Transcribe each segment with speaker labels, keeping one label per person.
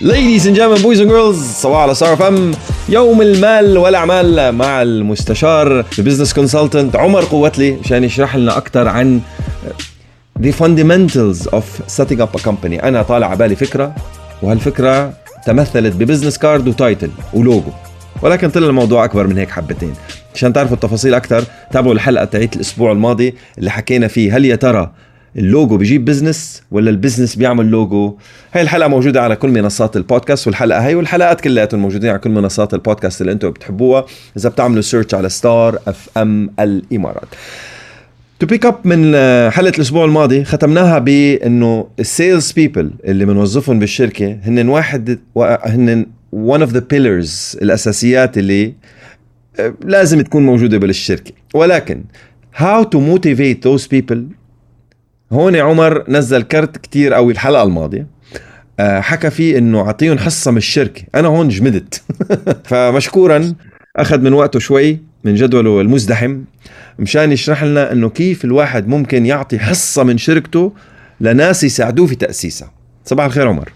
Speaker 1: Ladies and gentlemen, boys and girls, صباحو على Star FM. يوم المال والأعمال مع المستشار. ال business consultant عمر قوتلي مشان يشرح لنا أكثر عن the fundamentals of setting up a company. أنا طالع على بالي فكرة وهالفكرة تمثلت ب business card و title و logo. ولكن طلع الموضوع أكبر من هيك حبتين. عشان تعرفوا التفاصيل أكثر تابعوا الحلقة تاعت الأسبوع الماضي اللي حكينا فيه هل يا ترى اللوجو بيجيب business ولا ال business بيعمل لوجو هاي الحلقة موجودة على كل منصات البودكاست والحلقة هي والحلقات كلياتهم موجودين على كل منصات البودكاست اللي أنتم بتحبوها. إذا بتعملوا search على Star FM الإمارات. to pick up من حلقة الأسبوع الماضي ختمناها بإنه ال sales people اللي بنوظفهم بالشركة هن واحد هن one of the pillars الأساسيات اللي آه، لازم تكون موجودة بالشركة. ولكن how to motivate those people هون عمر نزل كرت كتير قوي الحلقة الماضية. آه، حكى فيه إنه اعطيهم حصة من الشركة. أنا هون جمدت. فمشكورا أخذ من وقته شوي من جدوله المزدحم مشان يشرح لنا إنه كيف الواحد ممكن يعطي حصة من شركته لناس يساعدوه في تأسيسها. صباح الخير عمر.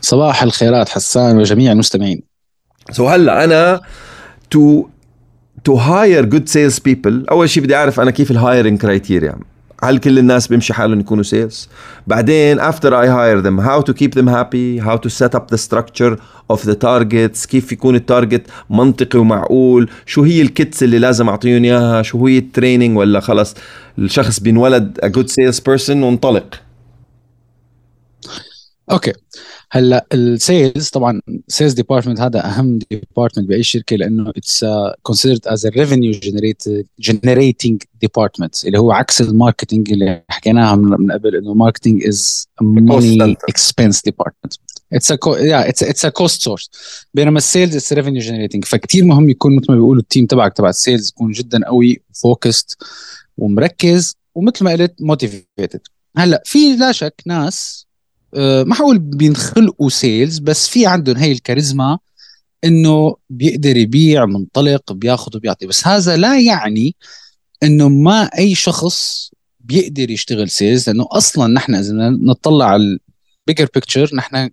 Speaker 2: صباح الخيرات حسان وجميع المستمعين.
Speaker 1: so هلأ أنا to to hire good sales people أول شيء بدي أعرف أنا كيف ال hiring criteria هل كل الناس بيمشي حالهم يكونوا sales بعدين after I hire them how to keep them happy? How to set up the structure of the targets? كيف يكون ال target منطقي ومعقول؟ شو هي ال kits اللي لازم أعطيهم إياها؟ شو هي ال training ولا خلص الشخص بينولد a good sales person وانطلق؟
Speaker 2: okay هلأ ال sales طبعا sales department هذا أهم department بأي شركة لأنه it's considered as revenue generating department اللي هو عكس ال marketing اللي حكيناها من قبل إنه marketing is money expense department it's a yeah it's it's a cost source بينما ال sales it's revenue generating فكتير مهم يكون مثل ما بيقولوا ال team تبعك تبع ال sales يكون جدا قوي focused ومركز ومثل ما قلت motivated هلأ في لا شك ناس آه، ما حقول بينخلقوا sales بس في عندهم هي الكاريزما إنه بيقدر يبيع منطلق بياخذ وبيعطي. بس هذا لا يعني إنه ما أي شخص بيقدر يشتغل sales لأنه أصلا نحن إذا نطلع على ال bigger picture نحن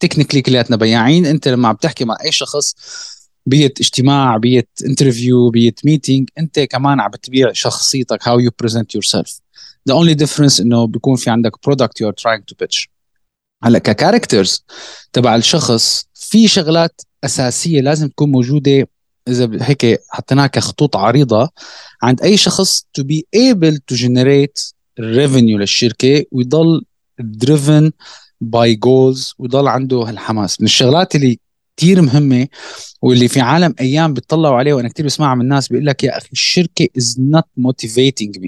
Speaker 2: technically كلياتنا بياعين أنت لما عم تحكي مع أي شخص بيت اجتماع بيت interview بيت meeting أنت كمان عم بتبيع شخصيتك how you present yourself. The only difference إنه بيكون في عندك product you are trying to pitch. هلا ككاركترز تبع الشخص في شغلات أساسية لازم تكون موجودة. إذا هيك حطيناها كخطوط عريضة عند أي شخص to be able to generate revenue للشركة. ويضل driven by goals. ويضل عنده هالحماس. من الشغلات اللي كثير مهمة واللي في عالم أيام بيطلعوا عليه وأنا كثير بسمعها من الناس بيقول لك يا أخي الشركة is not motivating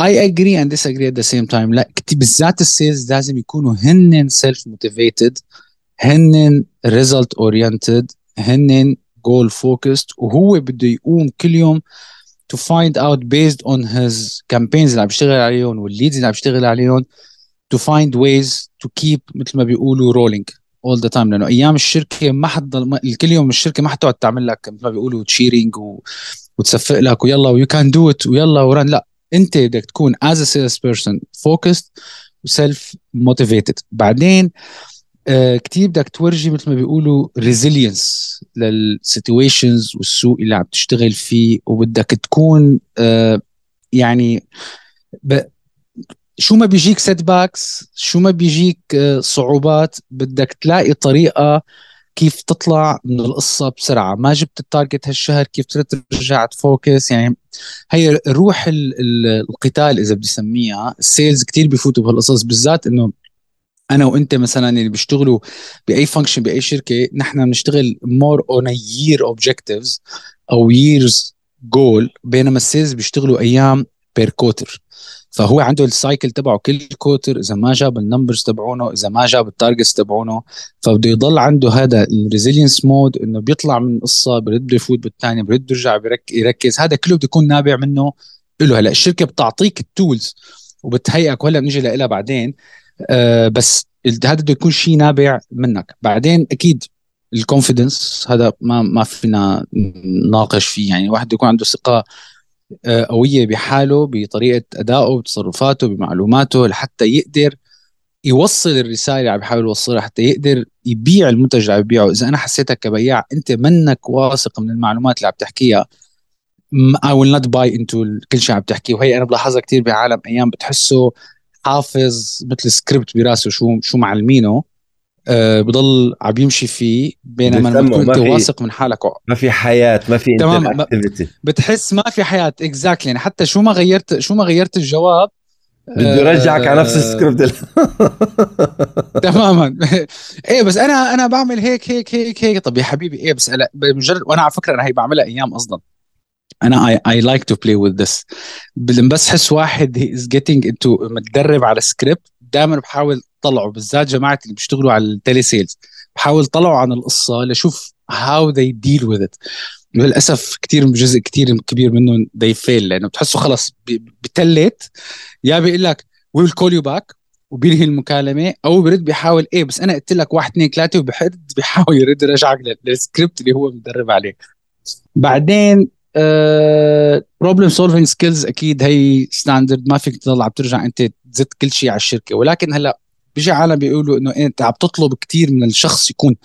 Speaker 2: me I agree and disagree at the same time. لا بالذات ال sales لازم يكونوا هن self motivated هن result oriented هن goal focused وهو بده يقوم كل يوم to find out based on his campaigns اللي عم بيشتغل عليهم وال leads اللي عم بيشتغل عليهم to find ways to keep مثل ما بيقولوا rolling all the time. لأنه أيام الشركة ما حتضل كل يوم الشركة ما حتقعد تعمل لك مثل ما بيقولوا cheering و... لك ويلا و you can do it ويلا run. لا انت بدك تكون as a salesperson focused و self motivated بعدين آه كثير بدك تورجي مثل ما بيقولوا resilience لل situations والسوق اللي عم تشتغل فيه وبدك تكون آه يعني ب... شو ما بيجيك setbacks شو ما بيجيك آه صعوبات بدك تلاقي طريقة كيف تطلع من القصة بسرعة. ما جبت ال target هالشهر كيف ترجع ت focus. يعني هي روح القتال إذا بدي أسميها ال sales كثير بفوتوا بهالقصص بالذات إنه أنا وأنت مثلا اللي بيشتغلوا بأي function بأي شركة نحن بنشتغل more on year objectives أو year's goal بينما ال sales بيشتغلوا أيام per quarter فهو عنده ال cycle تبعه كل quarter إذا ما جاب ال numbers تبعونه إذا ما جاب ال targets تبعونه فبده يضل عنده هذا ال resilience mode إنه بيطلع من قصة برد يفوت بالثانيه برد يرجع يركز. هذا كله بده يكون نابع منه له هلأ الشركة بتعطيك ال tools وبتهيئك وهلأ بنيجي لها بعدين آه بس هذا بده يكون شيء نابع منك. بعدين أكيد ال confidence هذا ما ما فينا نناقش فيه. يعني الواحد يكون عنده ثقة قوية بحاله بطريقة أدائه بتصرفاته بمعلوماته لحتى يقدر يوصل الرسالة اللي عم بيحاول يوصلها حتى يقدر يبيع المنتج اللي عم يبيعه. إذا أنا حسيتك كبياع أنت منك واثق من المعلومات اللي عم تحكيها. I will not buy into كل شيء عم تحكيه وهي أنا بلاحظها كثير بعالم أيام بتحسه حافظ مثل سكريبت براسه شو شو معلمينه. أه بضل عم يمشي فيه بينما لما تكون انت واثق من حالك.
Speaker 1: ما في حياة ما في
Speaker 2: تمام بتحس ما في حياة exactly يعني حتى شو ما غيرت شو ما غيرت الجواب
Speaker 1: بده يرجعك على نفس السكريبت.
Speaker 2: تماما. إيه بس أنا أنا بعمل هيك هيك هيك هيك. طب يا حبيبي إيه بس بمجرد وأنا على فكرة أنا هي بعملها أيام أصلا. أنا I I like to play with this بس حس واحد he is getting into متدرب على سكريبت دائما بحاول طلعوا بالذات جماعة اللي بيشتغلوا على ال telesales. بحاول طلعوا عن القصة لشوف how they deal with it للأسف كثير جزء كثير كبير منهم they fail لأنه بتحسوا خلص بتلت يا بيقول لك we will call you back وبينهي المكالمة. أو برد بيحاول إيه بس أنا قلت لك واحد اثنين ثلاثة وبحد بيحاول يرد يرجعك للسكريبت اللي هو مدرب عليه. بعدين problem solving skills أكيد هي standard ما فيك تضل عم ترجع أنت تزت كل شيء على الشركة. ولكن هلأ بيجي عالم بيقولوا إنه أنت عم تطلب كثير من الشخص يكون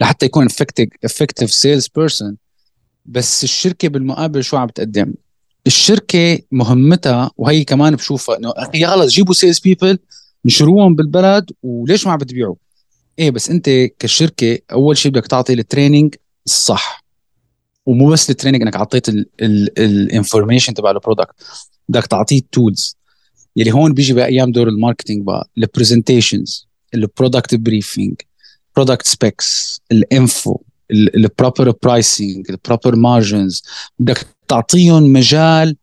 Speaker 2: لحتى يكون effective salesperson بس الشركة بالمقابل شو عم تقدم الشركة مهمتها وهي كمان بشوفها إنه أخي خلص جيبوا sales people نشروهم بالبلد وليش ما عم بتبيعوا؟ إيه بس أنت كشركة أول شيء بدك تعطي ال training الصح. ومو بس ال training إنك اعطيت ال information تبع ال product بدك تعطيه ال tools يلي هون بيجي بايام دور ال marketing بقى ال presentations ال product briefing product specs ال info ال proper pricing ال proper margins بدك تعطيهم مجال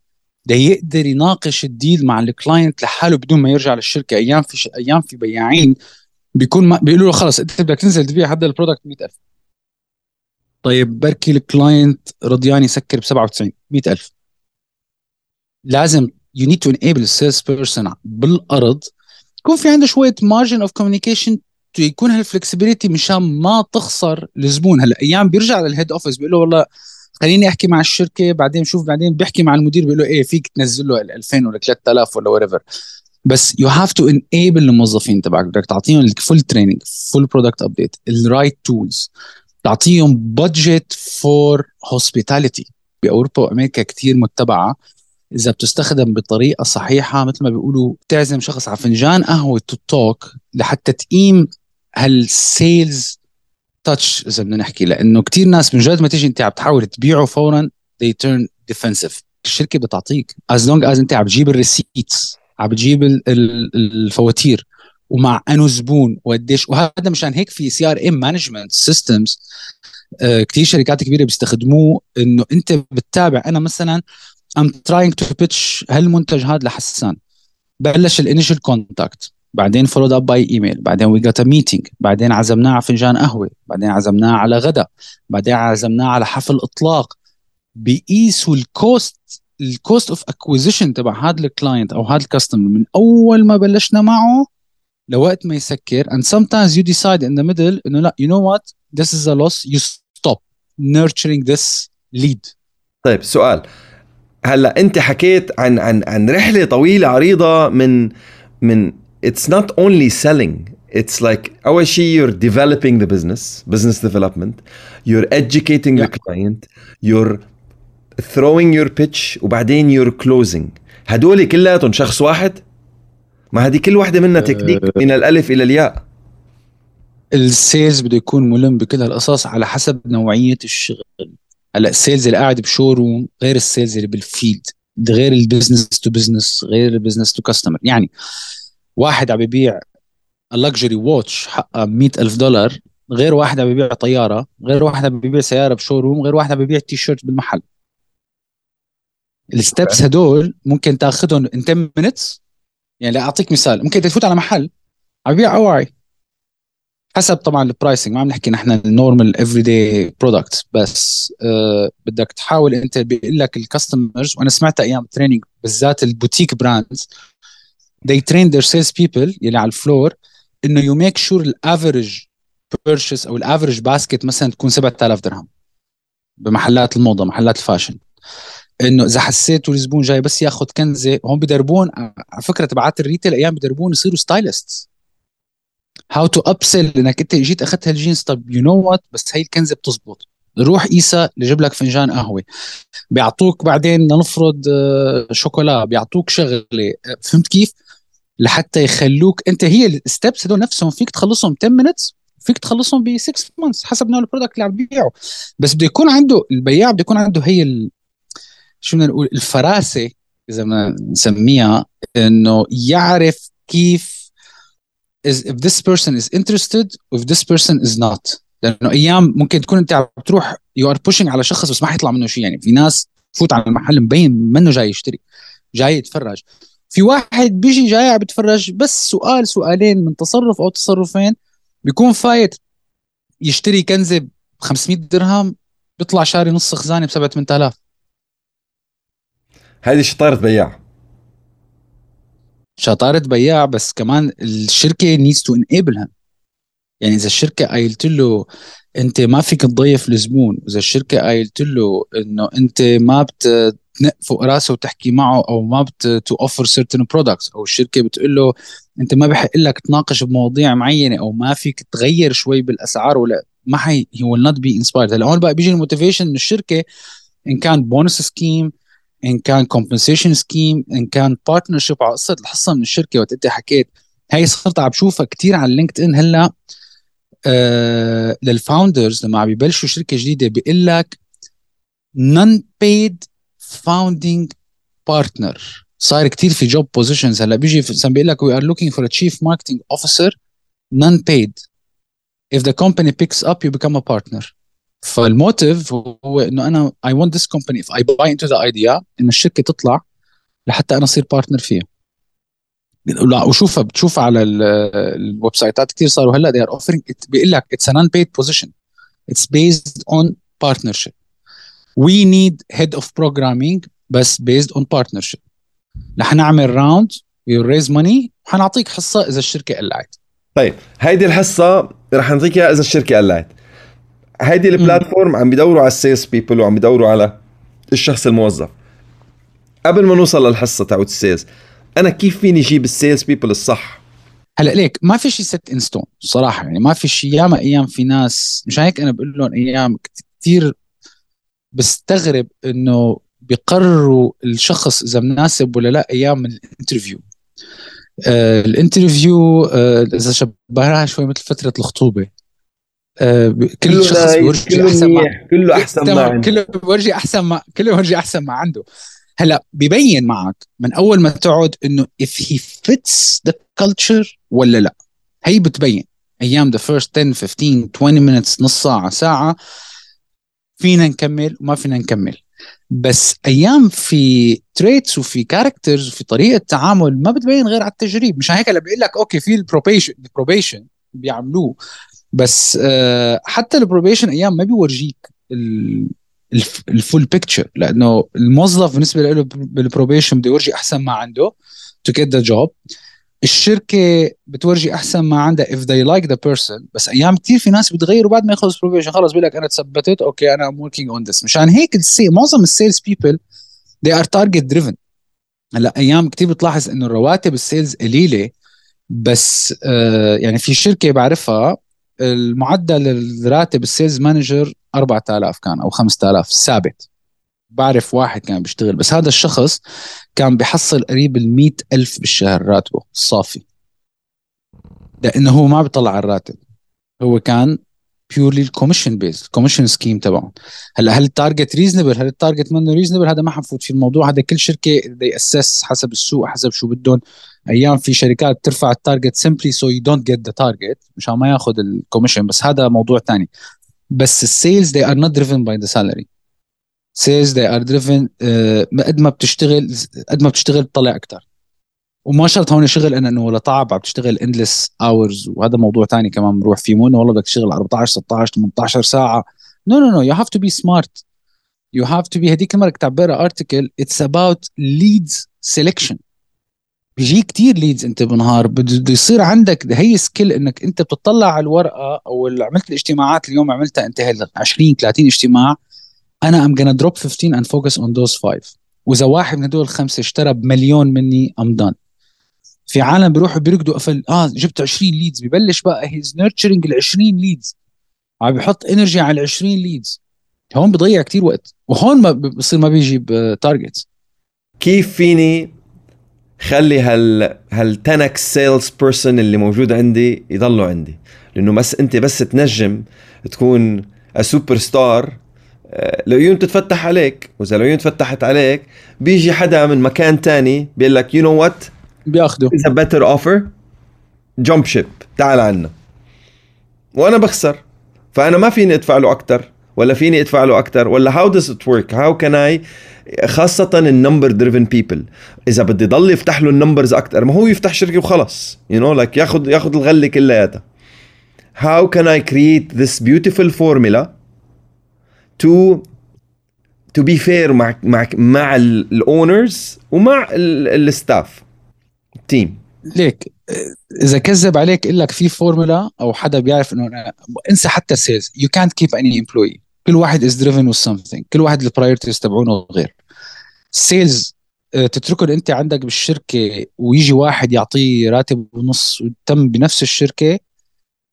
Speaker 2: ليقدر يناقش ال deal مع ال client لحاله بدون ما يرجع للشركة. أيام في ش... أيام في بياعين بيكون ما... بيقولوا له خلص أنت بدك تنزل تبيع هذا ال product 100000 طيب بركي ال client رضيان يسكر ب 97 100000 لازم you need to enable ال salesperson بالأرض. يكون في عنده شوية margin of communication يكون هال flexibility مشان ما تخسر الزبون. هلا أيام بيرجع لل head office بيقول له والله خليني أحكي مع الشركة بعدين شوف بعدين بيحكي مع المدير بيقول له إيه فيك تنزل له ال 2000 ولا 3000 ولا whatever بس you have to enable الموظفين تبعك. بدك تعطيهم ال full training full product update ال right tools تعطيهم budget for hospitality بأوروبا وأمريكا كثير متبعة. إذا بتستخدم بطريقة صحيحة مثل ما بيقولوا تعزم شخص على فنجان قهوة to talk لحتى تقيم هال sales touch إذا بدنا نحكي. لأنه كثير ناس من جد ما تيجي أنت عم تحاول تبيعه فورا they turn defensive. الشركة بتعطيك. As long as أنت عم تجيب ال receipts عم بتجيب الفواتير ومع أنو زبون وقديش. وهذا مشان هيك في CRM management systems كثير شركات كبيرة بيستخدموه. إنه أنت بتتابع. أنا مثلا I'm trying to pitch هالمنتج هذا لحسان. بلش ال initial contact بعدين followed up by email بعدين we get meeting بعدين عزمناه على فنجان قهوة بعدين عزمناه على غدا بعدين عزمناه على حفل إطلاق. بيقيسوا ال cost ال cost of acquisition تبع هذا ال client أو هذا ال customer من أول ما بلشنا معه لوقت ما يسكر. And sometimes you decide in the middle إنه لا you know what this is a loss you stop nurturing this lead.
Speaker 1: طيب سؤال. هلا انت حكيت عن عن عن رحلة طويلة عريضة من من it's not only selling it's like أول شيء you're developing the business business development you're educating yeah. the client you're throwing your pitch وبعدين you're closing. هدول كلياتهم شخص واحد؟ ما هذه كل واحدة منها تكنيك أه. من الألف إلى الياء.
Speaker 2: ال sales بده يكون ملم بكل هالقصص على حسب نوعية الشغل. هلا السيلز اللي قاعد بشوروم غير السيلز اللي بالفيلد غير البزنس تو بزنس غير البزنس تو كاستمر يعني واحد عم يبيع ال luxury watch حقها 100000 دولار غير واحد عم يبيع طيارة غير واحد عم يبيع سيارة ب showroom غير واحد عم يبيع تي شيرت بالمحل ال steps هدول ممكن تاخذهم in 10 minutes يعني لاعطيك مثال ممكن تفوت على محل عم يبيع أواعي. حسب طبعا ال pricing ما عم نحكي نحن ال normal everyday product بس آه بدك تحاول أنت بيقول لك ال customers وأنا سمعت أيام training بالذات ال boutique brands they train their sales people يلي على ال floor إنه you make sure ال average purchase أو ال average basket مثلا تكون 7000 درهم بمحلات الموضة محلات ال fashion. إنه إذا حسيتوا الزبون جاي بس ياخذ كنزة هون بدربون على فكرة تبعات ال retail أيام بدربون يصيروا stylist how to upsell انك أنت جيت أخذت هالجينز. طب you know what بس هي الكنزة بتزبط. روح قيسا لجيب لك فنجان قهوة. بيعطوك بعدين لنفرض آه، شوكولا. بيعطوك شغلة. آه، فهمت كيف؟ لحتى يخلوك. أنت هي ال steps هدول نفسهم فيك تخلصهم 10 minutes. فيك تخلصهم ب 6 months حسب نوع ال product اللي عم تبيعه. بس بده يكون عنده البياع بده يكون عنده هي ال... شو بدنا نقول؟ الفراسة إذا ما نسميها إنه يعرف كيف is if this person is interested if this person is not. لأنه أيام ممكن تكون أنت عم تروح you are pushing على شخص بس ما حيطلع منه شيء. يعني في ناس تفوت على المحل مبين منه جاي يشتري جاي يتفرج. في واحد بيجي جاي عم بيتفرج بس سؤال سؤالين من تصرف أو تصرفين بيكون فايت يشتري كنزة ب 500 درهم بيطلع شاري نص خزانة ب 7 8000
Speaker 1: هذه شطارة بياع.
Speaker 2: شطارة بياع بس كمان الشركة needs to enable يعني إذا الشركة قايلت له أنت ما فيك تضيف الزبون إذا الشركة قايلت له إنه أنت ما بتنق فوق راسه وتحكي معه أو ما بت to offer certain products أو الشركة بتقول له أنت ما بحق لك تناقش بمواضيع معينة أو ما فيك تغير شوي بالأسعار ولا ما حي he will not be inspired هلا هون بقى بيجي ال motivation من الشركة إن كان bonus scheme إن كان compensation scheme إن كان partnership على قصة الحصة من الشركة وقت أنت حكيت. هاي صرت عم بشوفها كثير على LinkedIn هلأ آه لل founders لما عم يبلشوا شركة جديدة بيقول لك non-paid founding partner صار كثير في job positions هلأ بيجي مثلا بيقول لك we are looking for chief marketing officer non-paid if the company picks up you become a partner. فال motive هو إنه أنا I want this company. If I buy into the idea إنه الشركة تطلع لحتى أنا أصير partner فيها. لا وشوفها بتشوفها على ال website ات كثير صاروا هلأ they are offering it بيقول لك it's an unpaid position. It's based on partnership. We need head of programming بس based on partnership. رح نعمل round we'll raise money حنعطيك حصة إذا الشركة قلعت.
Speaker 1: طيب هيدي الحصة رح نعطيك إياها إذا الشركة قلعت. هيدي ال platform عم بيدوروا على ال sales people وعم بيدوروا على الشخص الموظف. قبل ما نوصل للحصة تاعت ال sales أنا كيف فيني أجيب ال sales people الصح؟
Speaker 2: هلا ليك ما في شيء set in stone صراحة يعني ما في شيء ياما أيام في ناس مش هيك أنا بقول لهم أيام كثير بستغرب إنه بيقرروا الشخص إذا مناسب ولا لا أيام ال interview. آه ال interview آه إذا شبهناها شوي مثل فترة الخطوبة. كل شخص بيورجي أحسن ما
Speaker 1: كله أحسن ما
Speaker 2: كله بيورجي أحسن ما كله بيورجي أحسن ما عنده. هلا ببين معك من أول ما تقعد إنه if he fits the culture ولا لا. هي بتبين. أيام the first 10 15 20 minutes نص ساعة ساعة فينا نكمل وما فينا نكمل. بس أيام في traits وفي characters وفي طريقة تعامل ما بتبين غير على التجريب. مش هيك هلا بيقول لك okay في ال probation ال probation بيعملوه. بس آه حتى ال probation أيام ما بيورجيك ال full picture لأنه الموظف بالنسبة له بال probation بده يورجي أحسن ما عنده to get the job الشركة بتورجي أحسن ما عندها if they like the person. بس أيام كثير في ناس بتغيروا بعد ما يخلص probation خلص بيقول لك أنا تثبتت okay أنا am working on this مشان هيك السي معظم ال sales people they are target driven. هلأ أيام كثير بتلاحظ إنه الرواتب ال sales قليلة بس آه يعني في شركة بعرفها المعدل الراتب ال sales manager 4000 كان أو 5000 ثابت. بعرف واحد كان بيشتغل بس هذا الشخص كان بيحصل قريب ال ألف بالشهر راتبه الصافي. لأنه هو ما بيطلع على الراتب. هو كان بيورلي الكوميشن بيز الكوميشن سكيم تبعهم. هلا هل التارجت ريزنبل هل التارجت منه ريزنبل هذا ما حنفوت في الموضوع. هذا كل شركة دي اسس حسب السوق حسب شو بدهم. أيام في شركات ترفع التارجت سمبلي سو يو دونت جيت ذا تارجت مشان ما ياخذ الكوميشن بس هذا موضوع ثاني بس ال sales are not driven by the salary. sales they are driven uh, قد ما بتشتغل قد ما بتشتغل بتطلع أكثر وما شرط هون شغل إنه ولا تعب عم تشتغل endless hours وهذا موضوع ثاني كمان بنروح فيه مو إنه والله بدك تشتغل 14 16 18 ساعة. no no no you have to be smart you have to be هذيك المرة كنت بقرأ article it's about leads selection بيجي كتير leads أنت بالنهار بده يصير عندك هي سكيل إنك أنت بتطلع على الورقة أو عملت الاجتماعات اليوم عملتها أنت 20 30 اجتماع أنا I'm gonna drop 15 and focus on those five. وإذا واحد من هدول الخمسة اشترى بمليون مني I'm done. في عالم بيروحوا بيركضوا قفل. آه جبت 20 leads ببلش بقى he's nurturing ال 20 leads عم بيحط energy على ال 20 leads هون بضيع كتير وقت. وهون ما بصير ما بيجيب targets
Speaker 1: كيف فيني خلي هال هال 10 sales person اللي موجود عندي يضلوا عندي؟ لأنه بس أنت بس تنجم تكون سوبر ستار العيون تتفتح عليك وإذا العيون تفتحت عليك بيجي حدا من مكان تاني بيقول لك يو نو وات
Speaker 2: بياخده.
Speaker 1: اذا بيتر اوفر جمب شيب تعال عنا. وأنا بخسر. فأنا ما فيني أدفع له أكثر ولا فيني أدفع له أكثر ولا هاو دز ات ورك هاو كان اي خاصة النمبر دريفن بيبل إذا بدي ضل يفتح له النمبرز أكثر ما هو يفتح شركة وخلص. يو نو لايك ياخذ ياخذ الغلة كلياتها. How can I create this beautiful formula to to be fair مع مع مع ال owners ومع ال staff ال team.
Speaker 2: ليك إذا كذب عليك يقول لك في فورمولا أو حدا بيعرف إنه انسى حتى ال sales. يو كانت كيب اني امبلوي كل واحد is driven with something كل واحد ال priorities تبعونه غير. sales تتركه انت عندك بالشركة ويجي واحد يعطيه راتب ونص وتم بنفس الشركة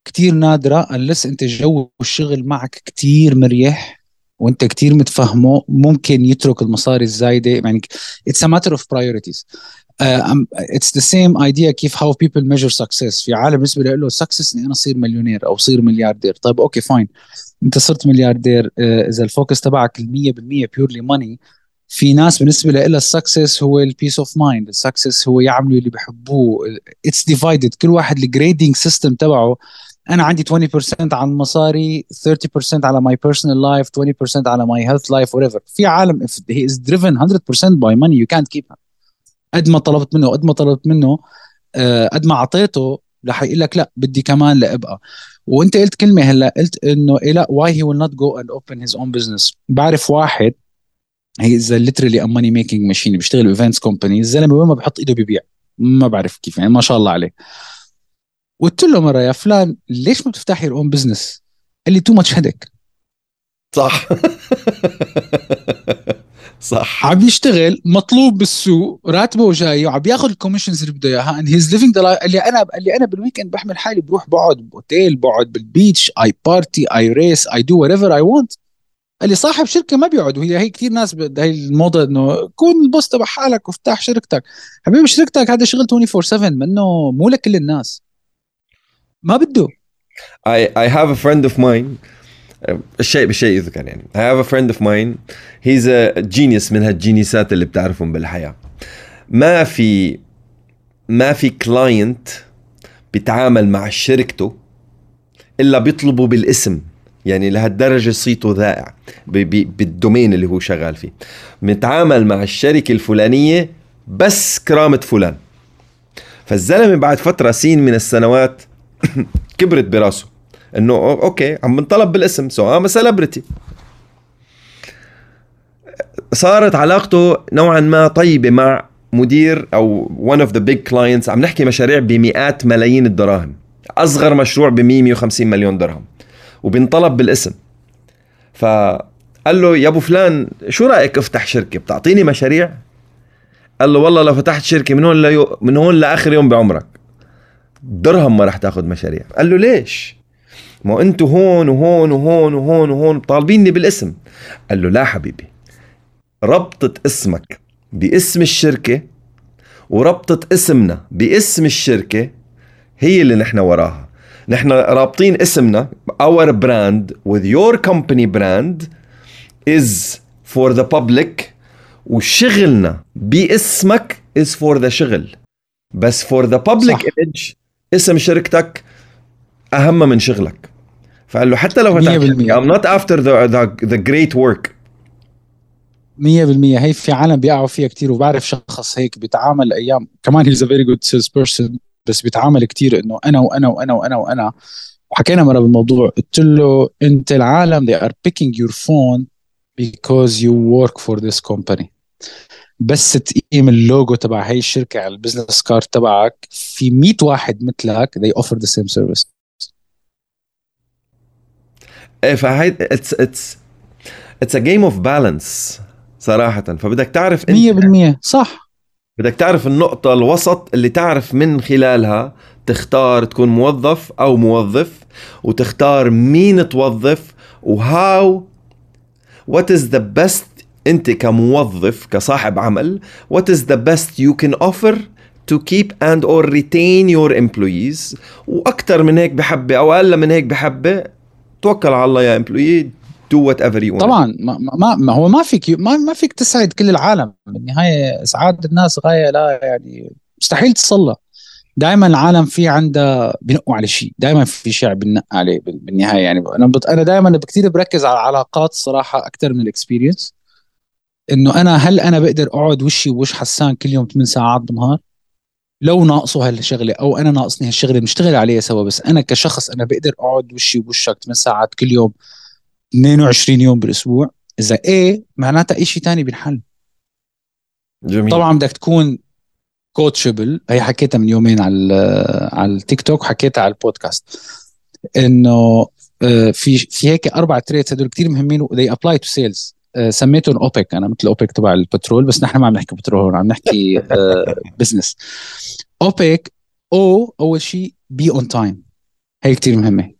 Speaker 2: كتير نادرة unless أنت جو الشغل معك كتير مريح وأنت كتير متفهمه. ممكن يترك المصاري الزايدة. يعني it's matter of priorities it's the same idea كيف how people measure success في عالم بالنسبة له success إني أنا أصير مليونير أو أصير ملياردير طيب okay fine أنت صرت ملياردير uh, إذا ال focus تبعك ال 100% purely money في ناس بالنسبة لها ال success هو ال peace of mind ال success هو يعملوا اللي بحبوه it's divided كل واحد ال grading system تبعه. أنا عندي 20% على المصاري 30% على my personal life 20% على my health life whatever في عالم if he is driven 100% by money you can't keep him. قد ما طلبت منه قد ما طلبت منه قد ما اعطيته رح يقول لك لا بدي كمان لابقى. وانت قلت كلمة هلا قلت إنه إيه لا why he will not go and open his own business. بعرف واحد he is literally a money making machine بيشتغل events company الزلمة وين ما بحط إيده ببيع ما بعرف كيف يعني ما شاء الله عليه. قلت له مرة يا فلان ليش ما بتفتح your own business؟ قال لي too much هيدك
Speaker 1: صح. صح.
Speaker 2: عم يشتغل مطلوب بالسوق راتبه جاي وعم ياخذ ال commissions اللي بده إياها and he's living قال لي أنا قال لي أنا بال weekend بحمل حالي بروح بقعد باوتيل بقعد بال beach I party I rest I do whatever I want قال لي صاحب شركة ما بيقعد وهي هي كثير ناس هي الموضة إنه كون ال boss تبع حالك وافتح شركتك. حبيبي شركتك هذا شغل 24 7 منه مو لكل الناس. ما بده.
Speaker 1: I I have a friend of mine الشيء بالشيء يذكر يعني. I have a friend of mine. He's a genius من هال geniusات اللي بتعرفهم بالحياة. ما في ما في client بيتعامل مع شركته إلا بيطلبوا بالاسم. يعني لهالدرجة صيته ذائع. بال domain اللي هو شغال فيه. متعامل مع الشركة الفلانية بس كرامة فلان. فالزلمة بعد فترة سين من السنوات كبرت براسه. إنه okay عم بنطلب بالاسم so I'm celebrity صارت علاقته نوعا ما طيبة مع مدير أو one of the big clients. عم نحكي مشاريع بمئات ملايين الدراهم. أصغر مشروع ب 100 150 مليون درهم. وبنطلب بالاسم. فقال له يا أبو فلان شو رأيك أفتح شركة؟ بتعطيني مشاريع؟ قال له والله لو فتحت شركة من هون ليو من هون لآخر يوم بعمرك. درهم ما راح تاخذ مشاريع. قال له ليش؟ ما أنتوا هون وهون وهون وهون وهون طالبيني بالاسم. قال له لا حبيبي ربطة اسمك باسم الشركة وربطة اسمنا باسم الشركة هي اللي نحن وراها. نحن رابطين اسمنا our brand with your company brand is for the public وشغلنا باسمك is for the شغل. بس for the public صح. image اسم شركتك أهم من شغلك. فقال له حتى لو فتحت I'm not after the, the, the great work.
Speaker 2: 100% هي في عالم بيقعوا فيها كتير وبعرف شخص هيك بيتعامل أيام. كمان he's a very good sales person بس بيتعامل كتير إنه أنا وأنا وأنا وأنا وأنا. وحكينا مرة بالموضوع قلت له أنت العالم they are picking your phone because you work for this company. بس تقيم اللوجو تبع هي الشركة على ال business card تبعك في 100 واحد مثلك they offer the same service.
Speaker 1: فهي it's it's it's a game of balance صراحة. فبدك تعرف
Speaker 2: انت 100% صح.
Speaker 1: بدك تعرف النقطة الوسط اللي تعرف من خلالها تختار تكون موظف أو موظف وتختار مين توظف وهاو what is the best أنت كموظف كصاحب عمل what is the best you can offer to keep and or retain your employees. وأكثر من هيك بحبة أو أقل من هيك بحبة توكل على الله يا employee do whatever you want.
Speaker 2: طبعا ما, ما, هو ما فيك ما, ما فيك تسعد كل العالم. بالنهاية اسعاد الناس غاية لا يعني مستحيل تصلى. دائما العالم في عنده بنقوا على شيء دائما في شيء بنق عليه بالنهاية. يعني أنا بط... أنا دائما كثير بركز على العلاقات الصراحه أكثر من الاكسبيرينس إنه أنا هل أنا بقدر أقعد وشي ووش حسان كل يوم 8 ساعات بالنهار لو ناقصه هالشغلة أو أنا ناقصني هالشغلة بنشتغل عليها سوا بس أنا كشخص أنا بقدر أقعد وشي ووشك 8 ساعات كل يوم 22 يوم بالأسبوع إذا إيه معناتها اي شيء ثاني بنحل
Speaker 1: جميل.
Speaker 2: طبعا بدك تكون coachable هي حكيتها من يومين على على التيك توك وحكيتها على البودكاست. إنه آه، في في هيك أربع traits هدول كثير مهمين و they apply to sales سميتهم أوبك. أنا مثل أوبك تبع البترول بس نحن ما عم نحكي بترول عم نحكي business أوبك O أول شيء be on time هي كثير مهمة.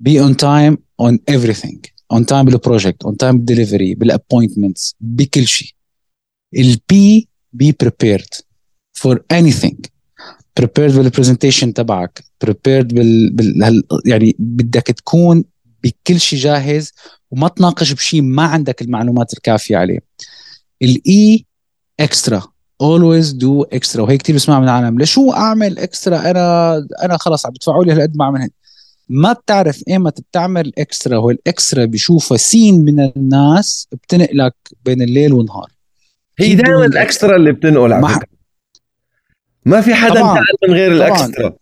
Speaker 2: be on time on everything. on time بال project on time بال delivery بال appointments بكل شيء ال be be prepared for anything. Prepared بال presentation تبعك. Prepared بال, بال يعني بدك تكون بكل شيء جاهز وما تناقش بشيء ما عندك المعلومات الكافية عليه. الاي extra always do extra. وهي كثير بسمع من العالم. لشو أعمل extra أنا أنا خلص عم بدفعوا لي هالقد ما اعمل ما بتعرف ايمتى بتعمل extra وال extra بيشوفها سين من الناس بتنقلك بين الليل والنهار
Speaker 1: هي دائما ال extra اللي بتنقل على فكرة. ما في حدا من غير ال extra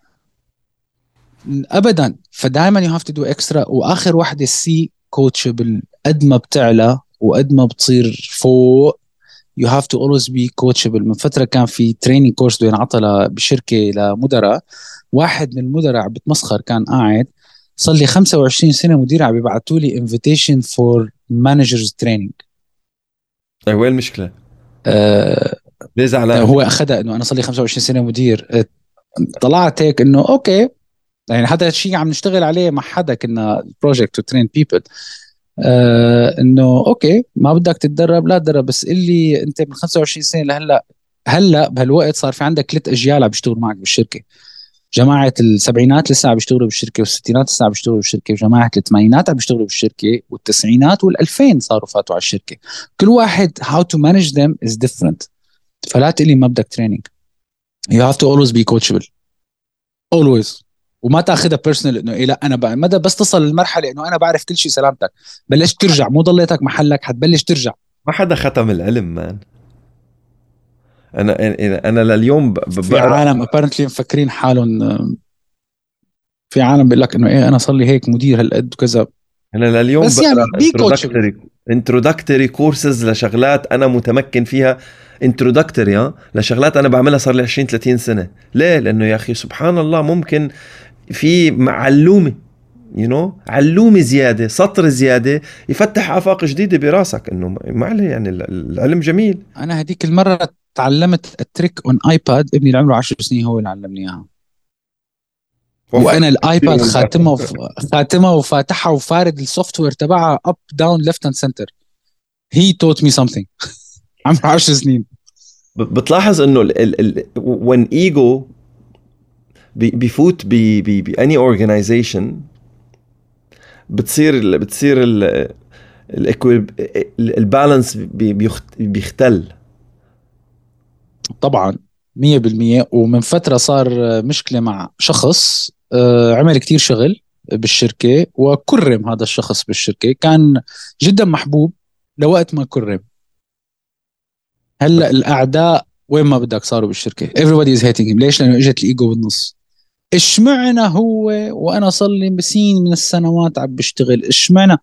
Speaker 2: ابدا. فدائما you have to do extra وآخر وحده stay coachable قد ما بتعلى وقد ما بتصير فوق you have to always be coachable من فترة كان في training course بده ينعطى بشركة لمدراء. واحد من المدراء عم بتمسخر كان قاعد صار لي 25 سنة مدير عم بيبعثوا لي invitation for managers training
Speaker 1: طيب وين المشكلة؟
Speaker 2: آه
Speaker 1: ليه زعلان؟
Speaker 2: هو أخذها إنه أنا صار لي 25 سنة مدير. آه، طلعت هيك إنه okay يعني هذا الشيء عم نشتغل عليه مع حدا كنا project to train people إنه okay ما بدك تتدرب لا تدرب بس اللي أنت من 25 سنة لهلأ هلأ بهالوقت صار في عندك ثلاث اجيال عم بيشتغلوا معك بالشركة. جماعة السبعينات لسه عم بيشتغلوا بالشركة والستينات لسه عم بيشتغلوا بالشركة وجماعة الثمانينات عم بيشتغلوا بالشركة والتسعينات وال2000 صاروا فاتوا على الشركة. كل واحد how to manage them is different فلا تقلي ما بدك training you have to always be coachable always وما تاخذها personal إنه إيه لا أنا بقى مدى بس تصل للمرحلة إنه أنا بعرف كل شيء سلامتك. بلشت ترجع مو ضليتك محلك حتبلش ترجع.
Speaker 1: ما حدا ختم العلم man أنا أنا لليوم
Speaker 2: في عالم apparently مفكرين حالهم في عالم بيقول لك إنه إيه أنا صار لي هيك مدير هالقد وكذا.
Speaker 1: أنا لليوم بس يعني introductory introductory courses لشغلات أنا متمكن فيها. introductory لشغلات أنا بعملها صار لي 20 30 سنة. ليه؟ لأنه يا أخي سبحان الله ممكن في علومه you you know? علومة زيادة سطر زيادة يفتح آفاق جديدة براسك إنه ما عليه يعني العلم جميل.
Speaker 2: أنا هذيك المرة تعلمت ال trick on iPad ابني اللي عمره 10 سنين هو اللي علمني إياها. وأنا ال iPad خاتمها وف... خاتمها وفاتحها وفارد ال software تبعها up down left and center he taught me something عمره 10 سنين.
Speaker 1: بتلاحظ إنه ال ال when ego بيفوت ب any organization بتصير بتصير البالانس بيختل.
Speaker 2: طبعا 100% ومن فترة صار مشكلة مع شخص آه، عمل كتير شغل بالشركة وكرم هذا الشخص بالشركة. كان جدا محبوب لوقت ما كرم. هلأ الأعداء وين ما بدك صاروا بالشركة. Everybody is hating him. ليش؟ لأنه إجت الإيجو بالنص. اشمعنى هو وأنا صار لي سنين من السنوات عم بشتغل. اشمعنى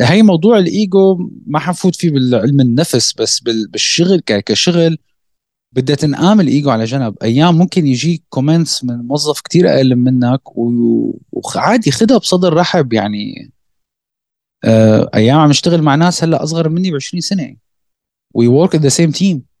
Speaker 2: هي موضوع الإيجو ما حنفوت فيه بالعلم النفس بس بالشغل كشغل بدها تنقام الإيجو على جنب. أيام ممكن يجيك comments من موظف كتير أقل منك وعادي خدها بصدر رحب يعني. آه، أيام عم اشتغل مع ناس هلأ أصغر مني ب 20 سنه we work the same team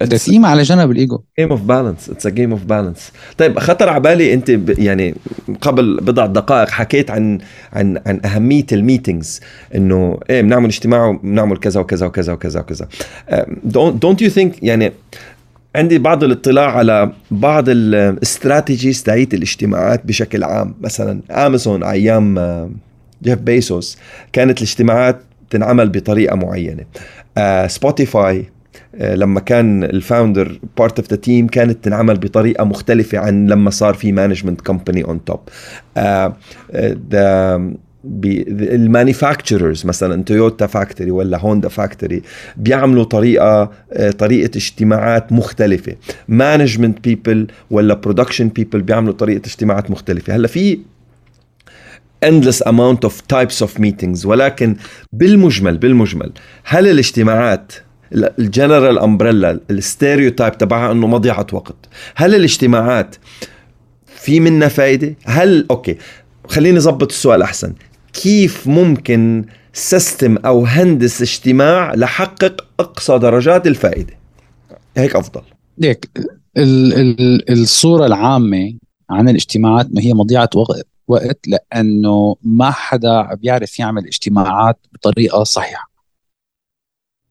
Speaker 2: تقييم على جنب ال
Speaker 1: ego. game of balance it's a game of balance طيب خطر على بالي أنت ب... يعني قبل بضع دقائق حكيت عن عن عن أهمية ال meetings. إنه إيه بنعمل اجتماع وبنعمل كذا وكذا وكذا وكذا وكذا. don't you think يعني عندي بعض الاطلاع على بعض ال strategies تاعيت الاجتماعات بشكل عام. مثلا امازون أيام جيف بيسوس كانت الاجتماعات تنعمل بطريقة معينة. سبوتيفاي آه، لما كان ال founder part of the team كانت تنعمل بطريقة مختلفة عن لما صار في management company on top ال manufacturers مثلا تويوتا factory ولا هوندا factory بيعملوا طريقة آه، طريقة اجتماعات مختلفة. management people ولا production people بيعملوا طريقة اجتماعات مختلفة. هلأ في endless amount of types of meetings ولكن بالمجمل بالمجمل هل الاجتماعات ال general umbrella ال stereotype تبعها إنه مضيعة وقت. هل الاجتماعات في منها فايدة؟ هل okay خليني أظبط السؤال أحسن. كيف ممكن system أو هندس اجتماع لحقق أقصى درجات الفائدة؟ هيك أفضل.
Speaker 2: ليك ال ال الصورة العامة عن الاجتماعات ما هي مضيعة وقت وقت لأنه ما حدا بيعرف يعمل اجتماعات بطريقة صحيحة.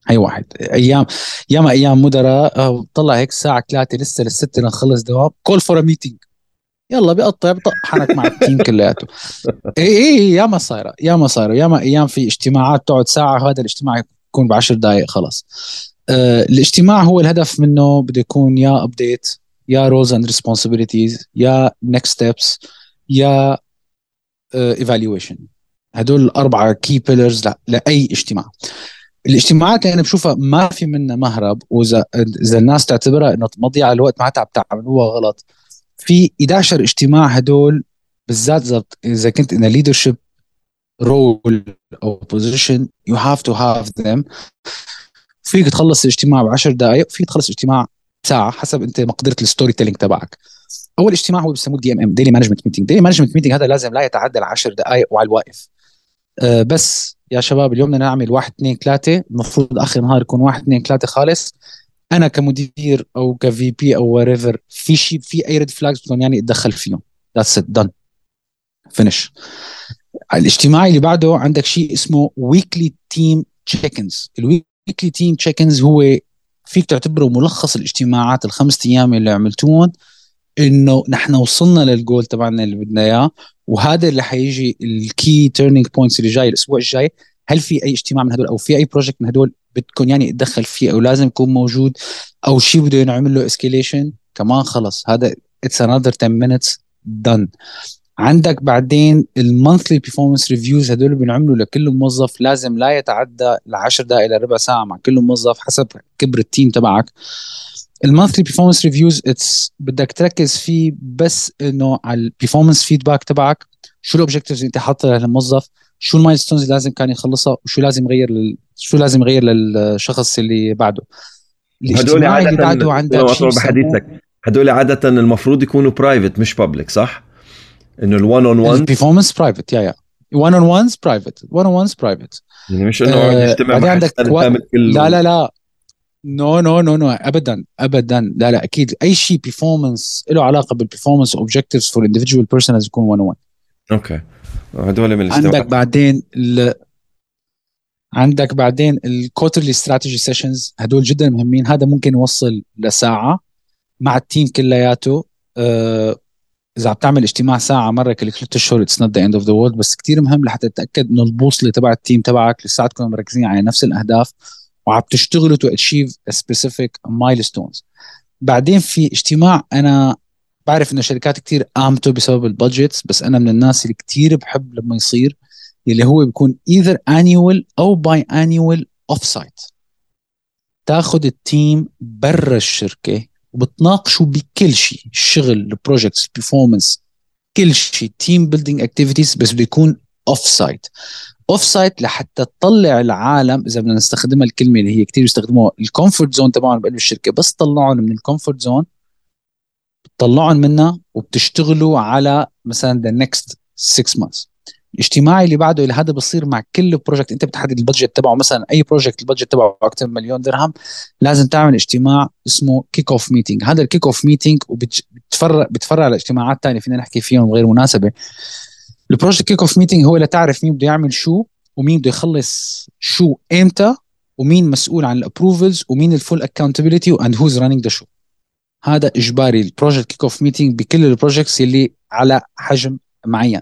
Speaker 2: هي واحد. أيام ياما أيام مدراء طلع هيك الساعة 3 لسه للستة نخلص دوام call for meeting يلا بيقطع بطحنك مع ال team كلياته. اي اي ياما صايرة ياما صايرة. ياما أيام في اجتماعات تقعد ساعة هذا الاجتماع يكون ب 10 دقائق خلاص. آه الاجتماع هو الهدف منه بده يكون يا update يا roles and responsibilities يا next steps يا evaluation آه، هدول الأربعة key pillars لأي اجتماع. الاجتماعات اللي أنا بشوفها ما في منها مهرب واذا إذا الناس تعتبرها إنه مضيعه الوقت معناتها عم تعملوها غلط. في 11 اجتماع هدول بالذات اذا كنت in leadership role أو position you have to have them فيك تخلص الاجتماع ب 10 دقائق فيك تخلص اجتماع ساعة حسب أنت مقدرة ال storytelling تبعك. أول اجتماع هو بسموه DMM daily management meeting daily management meeting هذا لازم لا يتعدى ال 10 دقائق وعلى الواقف. أه بس يا شباب اليوم بدنا نعمل واحد اثنين ثلاثة. المفروض آخر النهار يكون واحد اثنين ثلاثة خالص. أنا كمدير أو ك VP or whatever في شيء في أي red flags بدكم يعني أتدخل فيهم. that's it done finish الاجتماع اللي بعده عندك شيء اسمه weekly team check-ins ال weekly team check-ins هو فيك تعتبره ملخص الاجتماعات الخمس أيام اللي عملتوهم إنه نحن وصلنا للجول تبعنا اللي بدنا إياه. وهذا اللي حيجي ال key turning points اللي جاي الأسبوع الجاي. هل في أي اجتماع من هدول أو في أي project من هدول بدكم يعني تدخل فيه أو لازم يكون موجود أو شيء بده ينعمل له escalation كمان خلص. هذا it's another 10 minutes done. عندك بعدين ال monthly performance reviews هدول بنعملوا لكل موظف لازم لا يتعدى 10 دقائق إلى ربع ساعة مع كل موظف حسب كبر ال team تبعك. ال monthly performance reviews it's بدك تركز فيه بس إنه على ال performance feedback تبعك. شو ال objectives اللي أنت حاطها للموظف؟ شو ال milestones اللي لازم كان يخلصها؟ وشو لازم يغير لل... شو لازم يغير للشخص اللي بعده.
Speaker 1: هدول عادة اللي عندك بحديثك. هدول عادة المفروض يكونوا private مش public صح؟ إنه ال 1 on 1
Speaker 2: ال performance private يا يا 1 on 1 private 1 on 1 private
Speaker 1: يعني مش إنه آه يجتمع
Speaker 2: بعدين عندك لا لا لا. no no no no ابدا ابدا. لا لا أكيد. أي شيء performance له علاقة بال performance objectives for individual person لازم يكون 1 1
Speaker 1: okay. هدول من
Speaker 2: عندك بعدين ال... عندك بعدين ال quarterly strategy sessions هدول جدا مهمين. هذا ممكن يوصل لساعة مع ال team كلياته. أه إذا عم تعمل اجتماع ساعة مرة كل ثلاث أشهر it's not the end of the world بس كثير مهم لحتى تتأكد إنه البوصلة تبع ال team تبعك لساتكم مركزين على نفس الأهداف. وعم تشتغلوا to achieve specific milestones بعدين في اجتماع أنا بعرف إنه شركات كتير قامتوا بسبب ال budgets بس أنا من الناس اللي كتير بحب لما يصير اللي هو بيكون either annual أو bi-annual off-site تاخذ ال team برا الشركة وبتناقشوا بكل شيء الشغل ال projects ال performance كل شيء team building activities بس بده يكون off-site off-site لحتى تطلع العالم إذا بدنا نستخدمها الكلمة اللي هي كثير بيستخدموها ال comfort zone تبعهم بقلب الشركة. بس طلعهم من ال comfort zone بتطلعهم منها وبتشتغلوا على مثلا the next 6 months الاجتماع اللي بعده اللي هذا بصير مع كل project أنت بتحدد ال budget تبعه مثلا أي project ال budget تبعه أكثر من مليون درهم لازم تعمل اجتماع اسمه kick-off meeting هذا ال kick-off meeting وبتفرع بتفرع لاجتماعات ثانية فينا نحكي فيهم غير مناسبة. ال project kick-off meeting هو لتعرف مين بده يعمل شو ومين بده يخلص شو إمتى ومين مسؤول عن ال approvals ومين ال full accountability and who's running the show هذا إجباري ال project kick-off meeting بكل ال projects اللي على حجم معين.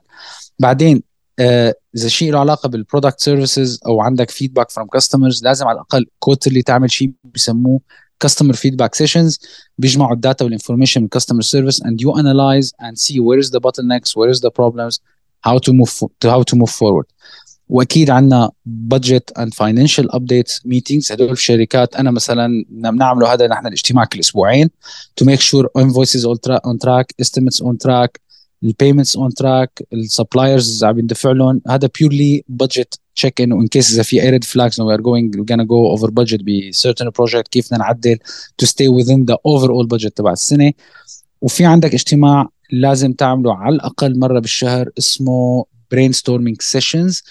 Speaker 2: بعدين آه، إذا شيء له علاقة بال product services أو عندك feedback from customers لازم على الأقل quarterly تعمل شيء بسموه customer feedback sessions بيجمعوا ال data وال information من customer service and you analyze and see where is the bottlenecks where is the problems how to move to how to move forward. وأكيد عندنا budget and financial update meetings هدول الشركات أنا مثلا بنعمله هذا نحن الاجتماع كل أسبوعين to make sure invoices on track estimates on track ال payments on track ال suppliers عم يندفع لهم. هذا purely budget check in case إذا في أي red flags we are going we gonna go over budget ب certain project كيف بدنا نعدل to stay within the overall budget تبع السنة. وفي عندك اجتماع لازم تعمله على الأقل مرة بالشهر اسمه brainstorming sessions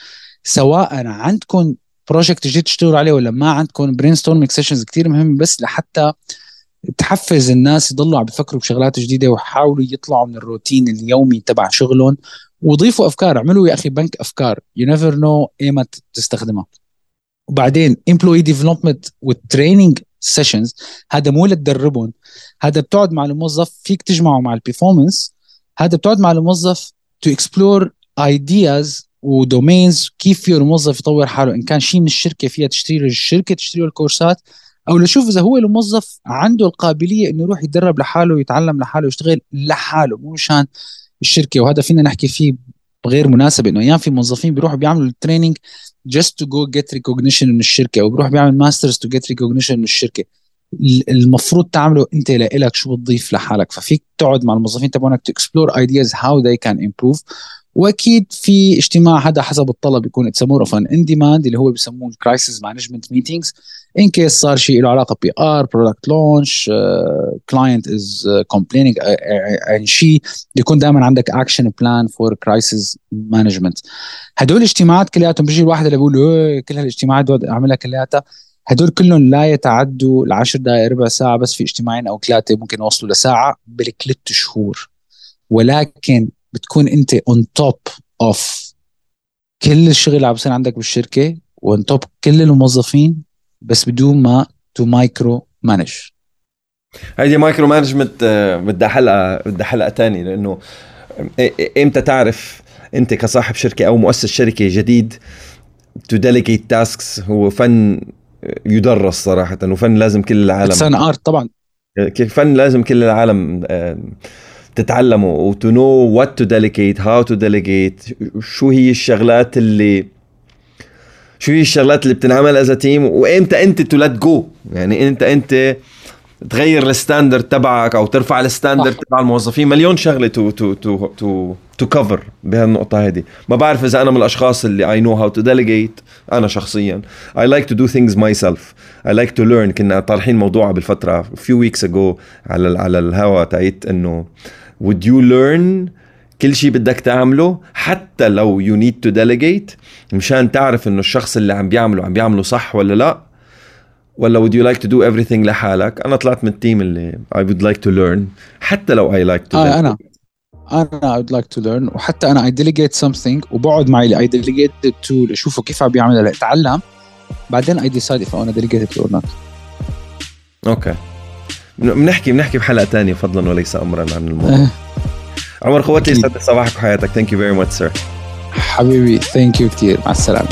Speaker 2: سواء عندكم project جديد تشتغلوا عليه ولا ما عندكم brainstorming sessions كثير مهم بس لحتى تحفز الناس يضلوا عم بفكروا بشغلات جديدة ويحاولوا يطلعوا من الروتين اليومي تبع شغلهم وضيفوا أفكار اعملوا يا أخي بنك أفكار you never know ايمت تستخدمها. وبعدين employee development وال training sessions هذا مو لتدربهم. هذا بتقعد مع الموظف فيك تجمعه مع ال performance هذا بتقعد مع الموظف to explore ideas و domains كيف فيه الموظف يطور حاله. إن كان شيء من الشركة فيها تشتري له الشركة تشتري له الكورسات. أو لشوف إذا هو الموظف عنده القابلية إنه يروح يتدرب لحاله ويتعلم لحاله ويشتغل لحاله مو مشان الشركة. وهذا فينا نحكي فيه بغير مناسبة إنه أيام في موظفين بيروحوا بيعملوا ال training just to go get recognition من الشركة أو بيروح بيعمل masters to get recognition من الشركة. المفروض تعمله أنت لإلك شو بتضيف لحالك. ففيك تقعد مع الموظفين تبعونك to explore ideas how they can improve وأكيد في اجتماع هذا حسب الطلب يكون it's more of on demand اللي هو بيسموه ال crisis management meetings in case صار شيء له علاقة PR product launch client is complaining عن شيء يكون دائما عندك action plan for crisis management هدول الاجتماعات كلياتهم بيجي الواحد اللي بيقول كل هالاجتماعات أعملها كلياتها. هدول كلهم لا يتعدوا العشر دقائق ربع ساعة بس في اجتماعين أو ثلاثة ممكن يوصلوا لساعة بالثلاث شهور. ولكن بتكون انت on top of كل الشغل اللي عم بيصير عندك بالشركة و on top كل الموظفين بس بدون ما to micromanage
Speaker 1: هيدي micromanagement بدها حلقة بدها حلقة ثانية لأنه إمتى تعرف أنت كصاحب شركة أو مؤسس شركة جديد to delegate tasks هو فن يدرس صراحة وفن لازم كل العالم.
Speaker 2: فن art طبعا.
Speaker 1: فن لازم كل العالم تتعلموا و to know what to delegate how to delegate شو هي الشغلات اللي شو هي الشغلات اللي بتنعمل as team وإمتى أنت to let go يعني انت أنت تغير ال standard تبعك أو ترفع ال standard تبع الموظفين؟ مليون شغلة to to to to to cover بهالنقطة هذه ما بعرف إذا أنا من الأشخاص اللي I know how to delegate أنا شخصيا. I like to do things myself I like to learn كنا طارحين موضوع بالفترة few weeks ago على على الهوا تاعت إنه would you learn كل شيء بدك تعمله حتى لو you need to delegate مشان تعرف انه الشخص اللي عم بيعمله عم بيعمله صح ولا لا ولا would you like to do everything لحالك أنا طلعت من ال team اللي I would like to learn حتى لو I like to
Speaker 2: آه أنا أنا I would like to learn وحتى أنا I delegate something وبقعد معي اللي I delegate to لشوفه كيف عم بيعمل لاتعلم بعدين I decide if I wanna delegate it or not
Speaker 1: أوكي بنحكي بنحكي بحلقة ثانية فضلا وليس امرا عن الموضوع. عمر قوتلي يسعد صباحك وحياتك. thank you very much sir
Speaker 2: حبيبي thank you كثير مع السلامة.